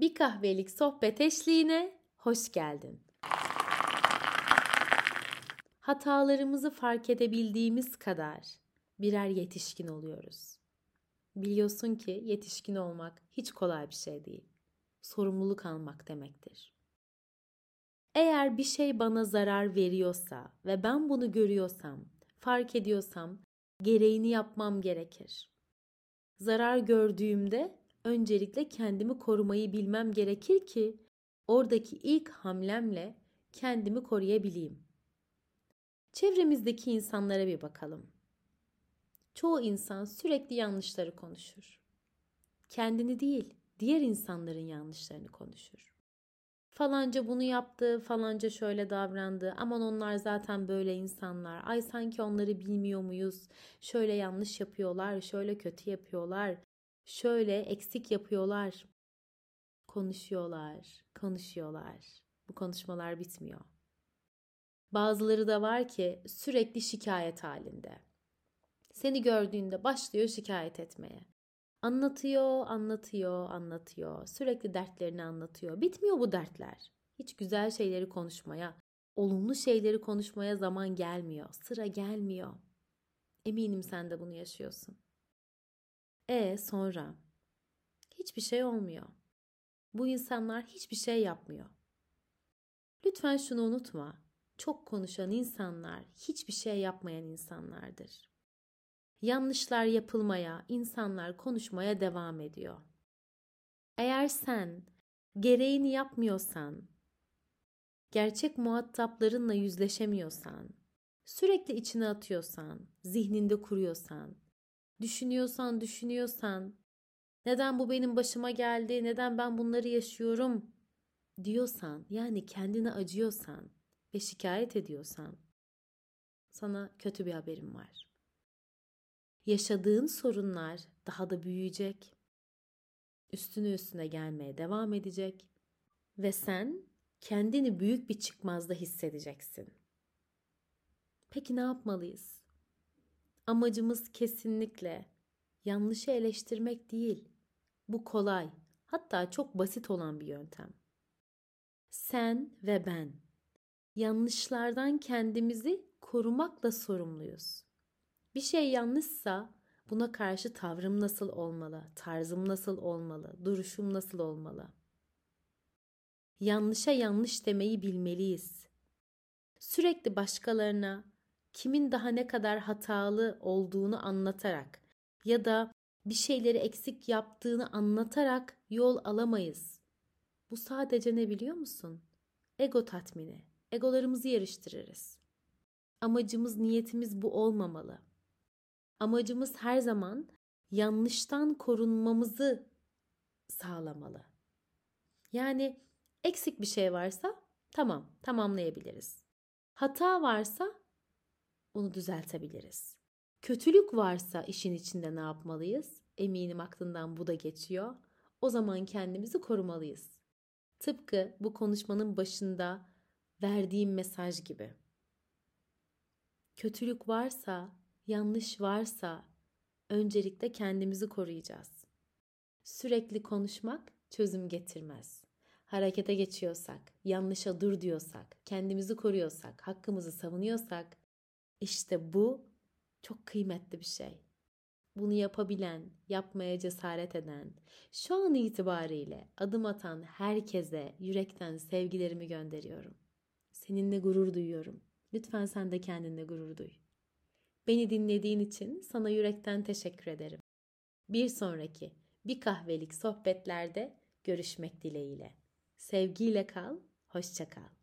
Bir kahvelik sohbet eşliğine hoş geldin. Hatalarımızı fark edebildiğimiz kadar birer yetişkin oluyoruz. Biliyorsun ki yetişkin olmak hiç kolay bir şey değil. Sorumluluk almak demektir. Eğer bir şey bana zarar veriyorsa ve ben bunu görüyorsam, fark ediyorsam gereğini yapmam gerekir. Zarar gördüğümde öncelikle kendimi korumayı bilmem gerekir ki oradaki ilk hamlemle kendimi koruyabileyim. Çevremizdeki insanlara bir bakalım. Çoğu insan sürekli yanlışları konuşur. Kendini değil, diğer insanların yanlışlarını konuşur. Falanca bunu yaptı, falanca şöyle davrandı. Aman onlar zaten böyle insanlar. Ay sanki onları bilmiyor muyuz? Şöyle yanlış yapıyorlar, şöyle kötü yapıyorlar şöyle eksik yapıyorlar. Konuşuyorlar, konuşuyorlar. Bu konuşmalar bitmiyor. Bazıları da var ki sürekli şikayet halinde. Seni gördüğünde başlıyor şikayet etmeye. Anlatıyor, anlatıyor, anlatıyor. Sürekli dertlerini anlatıyor. Bitmiyor bu dertler. Hiç güzel şeyleri konuşmaya, olumlu şeyleri konuşmaya zaman gelmiyor. Sıra gelmiyor. Eminim sen de bunu yaşıyorsun. E sonra? Hiçbir şey olmuyor. Bu insanlar hiçbir şey yapmıyor. Lütfen şunu unutma. Çok konuşan insanlar hiçbir şey yapmayan insanlardır. Yanlışlar yapılmaya, insanlar konuşmaya devam ediyor. Eğer sen gereğini yapmıyorsan, gerçek muhataplarınla yüzleşemiyorsan, sürekli içine atıyorsan, zihninde kuruyorsan, Düşünüyorsan, düşünüyorsan, neden bu benim başıma geldi, neden ben bunları yaşıyorum diyorsan, yani kendine acıyorsan ve şikayet ediyorsan, sana kötü bir haberim var. Yaşadığın sorunlar daha da büyüyecek. Üstüne üstüne gelmeye devam edecek ve sen kendini büyük bir çıkmazda hissedeceksin. Peki ne yapmalıyız? Amacımız kesinlikle yanlışı eleştirmek değil. Bu kolay, hatta çok basit olan bir yöntem. Sen ve ben yanlışlardan kendimizi korumakla sorumluyuz. Bir şey yanlışsa buna karşı tavrım nasıl olmalı, tarzım nasıl olmalı, duruşum nasıl olmalı? Yanlışa yanlış demeyi bilmeliyiz. Sürekli başkalarına kimin daha ne kadar hatalı olduğunu anlatarak ya da bir şeyleri eksik yaptığını anlatarak yol alamayız. Bu sadece ne biliyor musun? Ego tatmini. Egolarımızı yarıştırırız. Amacımız, niyetimiz bu olmamalı. Amacımız her zaman yanlıştan korunmamızı sağlamalı. Yani eksik bir şey varsa tamam, tamamlayabiliriz. Hata varsa onu düzeltebiliriz. Kötülük varsa işin içinde ne yapmalıyız? Eminim aklından bu da geçiyor. O zaman kendimizi korumalıyız. Tıpkı bu konuşmanın başında verdiğim mesaj gibi. Kötülük varsa, yanlış varsa öncelikle kendimizi koruyacağız. Sürekli konuşmak çözüm getirmez. Harekete geçiyorsak, yanlışa dur diyorsak, kendimizi koruyorsak, hakkımızı savunuyorsak işte bu çok kıymetli bir şey. Bunu yapabilen, yapmaya cesaret eden, şu an itibariyle adım atan herkese yürekten sevgilerimi gönderiyorum. Seninle gurur duyuyorum. Lütfen sen de kendinle gurur duy. Beni dinlediğin için sana yürekten teşekkür ederim. Bir sonraki bir kahvelik sohbetlerde görüşmek dileğiyle. Sevgiyle kal, hoşça kal.